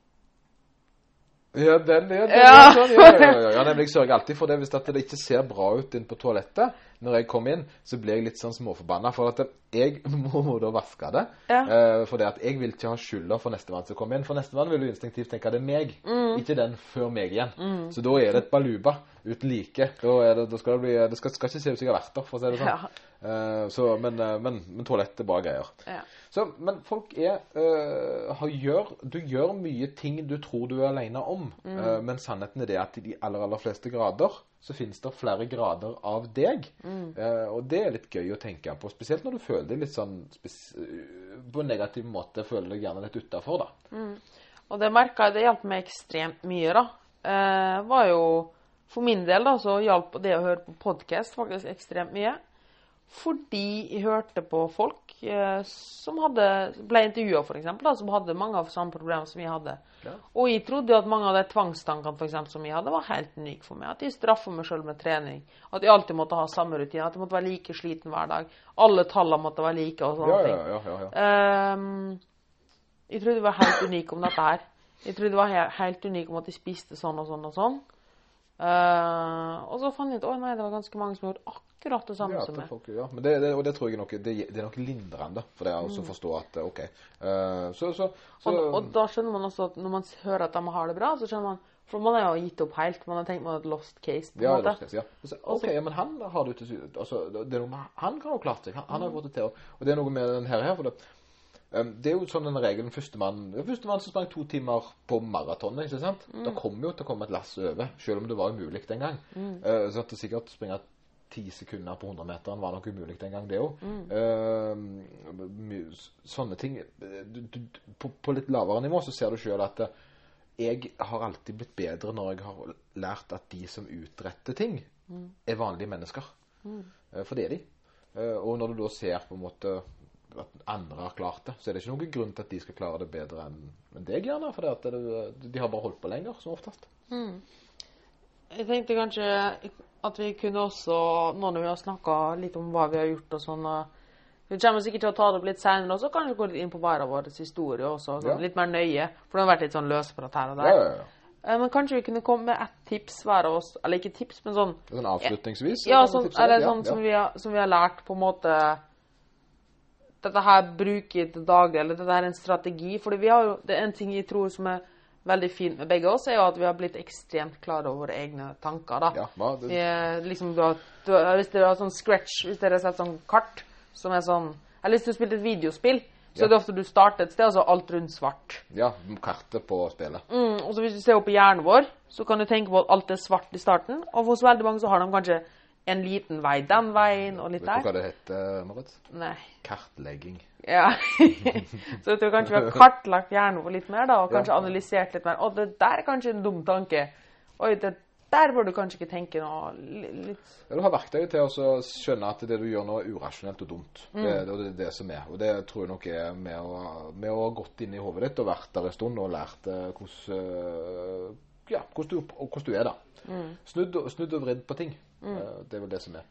Ja, den, ja, den, Ja. ja. Sånn, ja, ja, ja. Nemlig, jeg sørger alltid for det. Hvis det ikke ser bra ut inn på toalettet når jeg kommer inn, så blir jeg litt sånn småforbanna. For at jeg må, må da vaske det. Ja. Uh, for det at jeg vil ikke ha skylda for nestemann som kommer inn. For nestemann vil jo instinktivt tenke det er meg, Mm. ikke den før meg igjen. Så da er det et baluba uten like. Da, det, da skal det bli Det skal, skal ikke se ut som jeg har vært der, for å si det sånn. Ja. Eh, så, men, eh, men, men toalett er bra greier. Ja. Så, men folk er øh, har, gjør, Du gjør mye ting du tror du er alene om, øh, men sannheten er det at i de aller, aller fleste grader så finnes det flere grader av deg. Eh, og det er litt gøy å tenke på, spesielt når du føler deg litt sånn På en negativ måte føler deg gjerne litt utafor, da. Og det merka jeg det hjalp meg ekstremt mye, da. Eh, var jo For min del da, så hjalp det å høre på podkast faktisk ekstremt mye. Fordi jeg hørte på folk eh, som hadde, ble intervjua, f.eks., som hadde mange av samme problemer som jeg hadde. Ja. Og jeg trodde at mange av de tvangstankene for eksempel, som jeg hadde, var helt unike for meg. At jeg straffa meg sjøl med trening. At jeg alltid måtte ha samme rutine. At jeg måtte være like sliten hver dag. Alle tallene måtte være like. og sånne Ja, ting. ja, ja. ja, ja. Ehm, jeg trodde jeg var helt unik om dette her. Jeg trodde jeg var he helt unik om at jeg spiste sånn og sånn og sånn. Uh, og så fant jeg ut at nei, det var ganske mange som gjorde akkurat det samme Ja, som meg. ja. Men det, det, og det tror jeg nok, det, det er nok lindrende for det å også forstå at OK. Uh, så, så, så Og, og da skjønner man også at når man hører at de har det bra, så skjønner man For man har jo gitt opp helt. Man har tenkt man har et lost case. på en Ja, måte. skal ja. Så, OK, men han har det altså, det noe Han kan jo klart seg. Han, han har jo fått det til. Og, det er noe med den her. her for det, um, det er jo sånn den regelen Førstemann Førstemann som sprang to timer på maratonet, ikke sant? Da kommer jo til å komme et lass over, selv om det var umulig den gang. Uh, så at det sikkert springe ti sekunder på 100-meteren var nok umulig den gang, det òg. sånne ting du, du, på, på litt lavere nivå så ser du sjøl at uh, jeg har alltid blitt bedre når jeg har lært at de som utretter ting, er vanlige mennesker. Eh, For det er de. Eh, Og når du da ser på en måte at andre har klart det, så er det ikke noen grunn til at de skal klare det bedre enn deg, gjerne. For det det, de har bare holdt på lenger, som oftest. Jeg tenkte kanskje at vi kunne også, nå når vi har snakka litt om hva vi har gjort og sånn Vi kommer sikkert til å ta det opp litt senere også, kanskje gå litt inn på hver av våre historier også. Sånn, Ja. Litt mer nøye. For det har vært litt sånn løsprat her og der. ja, ja. Eh, Men kanskje vi kunne komme med ett tips hver av oss. Eller ikke tips, men sånn Sånn avslutningsvis? Ja, sånn, eller sånn som, vi har, som vi har lært på en måte Dette her bruker til daglig, eller dette her er en strategi. For vi det er en ting jeg tror som er veldig fint med begge oss, er jo at vi har blitt ekstremt klare over våre egne tanker. da. Ja, hva? Vi Det, er liksom, du har, du hvis dere har sånn scratch, hvis dere har sett sånn kart som er sånn Eller hvis du har spilt et videospill, så Ja. er det ofte du starter et sted, og så er alt rundt svart. ja, kartet på spillet. Mm, og så hvis du ser opp i hjernen vår, så kan du tenke på at alt er svart i starten. Og hos veldig mange så har de kanskje en liten vei den veien, og litt der. Vet du hva det heter, Marit? Nei. Kartlegging. Ja. så jeg tror kanskje vi har kartlagt hjernen vår litt mer, da, og kanskje Ja. analysert litt mer. Å, det der er kanskje en dum tanke. Oi, det der bør du kanskje ikke tenke noe litt Ja, du har verktøy til å skjønne at det du gjør nå, er urasjonelt og dumt. Mm. Det, det, det er det som er. Og det tror jeg nok er med å, med å ha gått inn i hodet ditt og vært der en stund og lært eh, hvordan, eh, ja, hvordan, du, hvordan du er, da. Mm. Snudd, snudd og vridd på ting. Eh, det er vel det som er.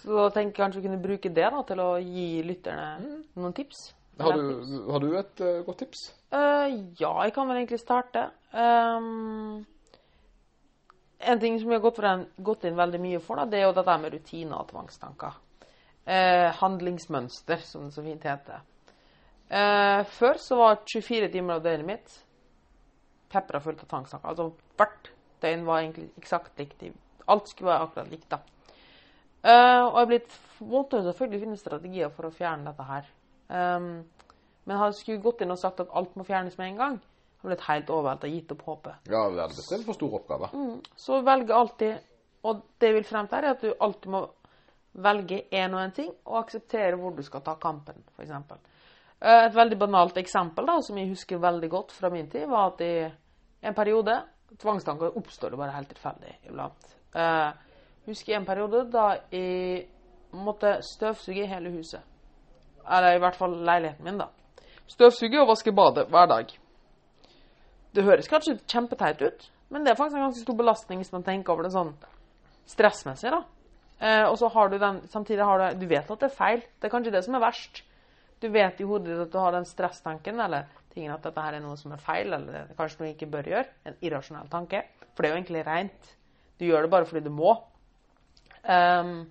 Så da tenker jeg kanskje vi kunne bruke det da, til å gi lytterne noen tips. Har du, har du et uh, godt tips? Uh, ja, jeg kan vel egentlig starte. Um, en ting som jeg har gått, en, gått inn veldig mye for, da, det er jo dette med rutiner og tvangstanker. Uh, handlingsmønster, som det så fint heter. Eh, før så var 24 timer av døgnet mitt pepra fullt av tvangstanker. Altså hvert døgn var egentlig eksakt likt. Alt skulle være akkurat likt, da. Uh, og jeg er blitt måtte jo selvfølgelig finne strategier for å fjerne dette her. Um, men jeg skulle gått inn og sagt at alt må fjernes med en gang, jeg blitt helt overveldet og gitt opp håpet. Ja, det er en for stor oppgave. Så velge alltid Og det jeg vil frem til, er at du alltid må velge én og én ting, og akseptere hvor du skal ta kampen, f.eks. Et veldig banalt eksempel da, som jeg husker veldig godt fra min tid, var at i en periode Tvangstanker oppstår det bare helt tilfeldig iblant. Eh, husker en periode da jeg måtte støvsuge hele huset. Eller i hvert fall leiligheten min, da. Støvsuge og vaske badet hver dag. Det høres kanskje kjempeteit ut, men det er faktisk en ganske stor belastning hvis man tenker over det sånn stressmessig. da. Eh, og så har du den, samtidig har du Du vet at det er feil. Det er kanskje det som er verst. Du vet i hodet ditt at du har den stresstanken eller tingen at dette her er noe som er feil, eller er kanskje noe du ikke bør gjøre. En irrasjonell tanke. For det er jo egentlig rent. Du gjør det bare fordi du må. Um,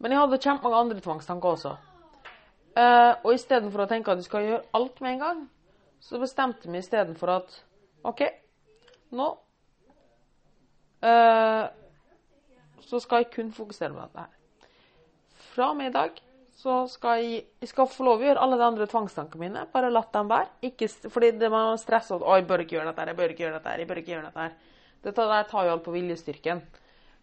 men jeg hadde kjempemange andre tvangstanker også. Uh, og istedenfor å tenke at du skal gjøre alt med en gang, så bestemte vi istedenfor at OK, nå uh, så skal jeg kun fokusere på dette her. Fra og med i dag så skal jeg, jeg skal få lov å gjøre alle de andre tvangstankene mine. Bare la dem være. Ikke, fordi det man stresser at 'Å, jeg bør ikke gjøre dette her, jeg bør ikke gjøre dette her'. jeg bør ikke gjøre dette her. Dette der tar jo alt på viljestyrken.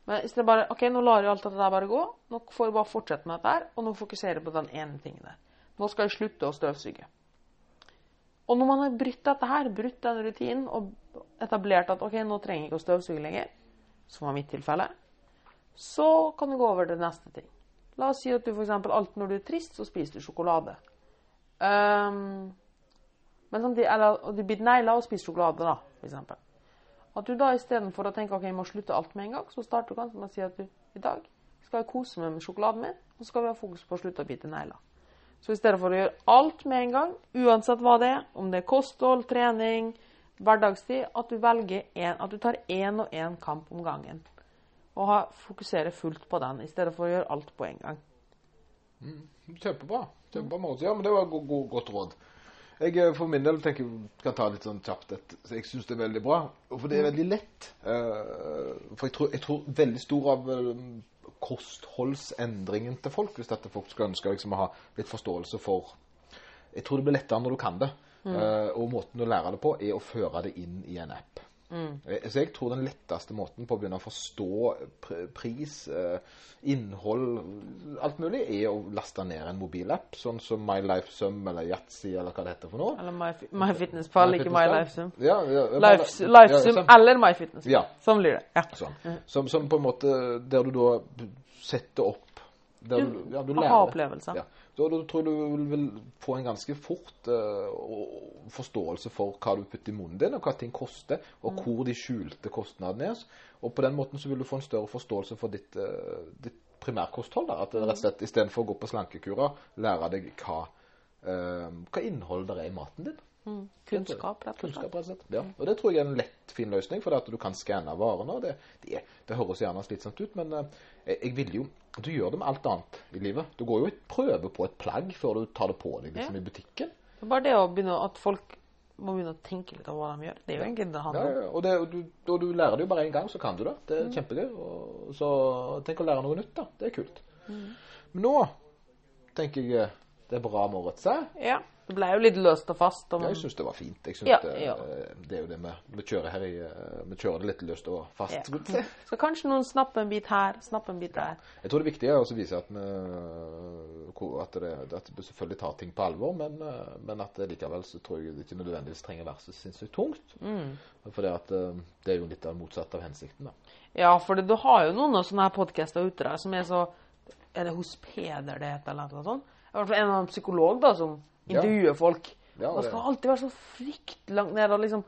Men hvis det bare OK, nå lar jeg alt dette der bare gå. Nå får jeg bare fortsette med dette her, og nå fokuserer jeg på den ene tingen der. Nå skal jeg slutte å støvsuge. Og når man har brutt dette her, brutt den rutinen og etablert at OK, nå trenger jeg ikke å støvsuge lenger, som var mitt tilfelle, så kan du gå over til neste ting. La oss si at du f.eks. alltid når du er trist, så spiser du sjokolade. Um, men samtidig, eller du biter negler og spiser sjokolade, da, f.eks. At du da istedenfor å tenke ok, jeg må slutte alt med en gang, så starter du kanskje med å si at du i dag skal jeg kose meg med sjokoladen min, og så skal vi ha fokus på å slutte å bite negler. Så i stedet for å gjøre alt med en gang, uansett hva det er, om det er kosthold, trening, hverdagstid, at du velger en, at du tar én og én kamp om gangen. Og fokuserer fullt på den, i stedet for å gjøre alt på en gang. Kjempebra. Kjempebra måte. Ja, men det var go go godt råd. Jeg eh, for min del tenker jeg kan ta litt sånn kjapt et, så Jeg syns det er veldig bra. og For det er veldig lett. Eh, for jeg tror, jeg tror veldig stor av eh, kostholdsendringen til folk, hvis dette folk skal ønske liksom, å ha litt forståelse for Jeg tror det blir lettere når du kan det. Eh, og måten å lære det på, er å føre det inn i en app. Eh, Så jeg tror den letteste måten på å begynne å forstå pr pris, eh, innhold, alt mulig, er å laste ned en mobilapp, sånn som My Life Sum eller Yatzy eller hva det heter for noe. Eller My- MyFitnessPal, ikke MyLifeSum. Ja, ja, ja, Life- ja, Lifesum sånn. eller MyFitnessPal. Ja. Sånn blir det. Ja. Sånn. Som, som på en måte Der du da setter opp der du, ja, du lærer. Aha-opplevelser. Ja. Så da tror jeg du vil, få en ganske fort uh, forståelse for hva du putter i munnen din, og hva ting koster, og Mm. hvor de skjulte kostnadene er. Og på den måten så vil du få en større forståelse for ditt, uh, ditt primærkosthold. Da. At det rett og slett istedenfor å gå på slankekurer, lære deg hva, uh, hva innhold det er i maten din. Mm. Kunnskap, rett og slett. Kunnskap, rett og slett. Ja. Og det tror jeg er en lett, fin løsning, for at du kan skanne varene. og Det, det, det høres gjerne slitsomt ut, men eh, jeg, jeg vil jo Du gjør det med alt annet i livet. Du går jo og prøver på et plagg før du tar det på deg liksom, Ja. i butikken. Det bare det å begynne at folk må begynne å tenke litt over hva de gjør. Det er jo egentlig det det handler om. ja, og, det, og, du, og du lærer det jo bare én gang, så kan du det. Det Mm. er kjempegøy. Og, så tenk å lære noe nytt, da. Det er kult. Mm. Men nå tenker jeg eh, det er bra med årets seg. Ja. Det ble jo litt løst og fast. Og, Jeg syns det var fint. Jeg synes Ja, det, ja. det er jo det vi, vi kjører her i eh, Vi kjører det litt løst og fast. Ja. Så kanskje noen snapper en bit her, snapper en bit der. Jeg tror det viktige er å vise at vi, at, det, at vi selvfølgelig tar ting på alvor, men, eh, men at likevel så tror jeg det ikke nødvendigvis trenger å være så sinnssykt tungt. Mm. For det, at, eh, det er jo litt av motsatt av hensikten. da. Ja, for du har jo noen av sånne her podcaster ute der som er så Er det hos Peder det heter, eller noe sånt? I hvert fall en av annen psykolog da, som Ja. folk. Ja, man skal alltid være så fryktelig langt nede. Og, liksom,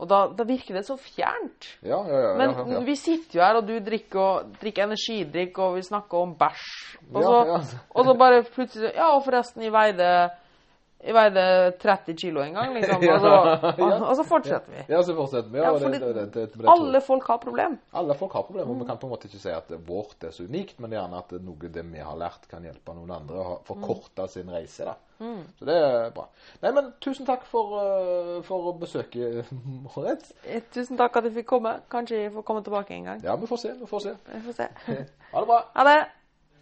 og da, da virker det så fjernt. Ja, ja, ja. Men vi sitter jo her, og du drikker, og, drikker energidrikk, og vi snakker om bæsj. Og, så- og så bare plutselig Ja, og forresten, jeg veide, jeg veide 30 kilo en gang, liksom. Og så, og, og så fortsetter vi. Ja, så fortsetter vi. Det- det- det- Alle folk har problem. Alle folk har problem og Vi kan på en måte ikke si at vårt er så unikt, men gjerne at noe det vi har lært, kan hjelpe noen andre å forkorte sin reise. da. Så det er bra. Nei, men tusen takk for, eh, for besøket, Moritz. Eh, Tusen takk at jeg fikk komme. Kanskje jeg får komme tilbake en gang. Ja, vi får se. Vi får se. Vi får se. Ha det bra. Ha det.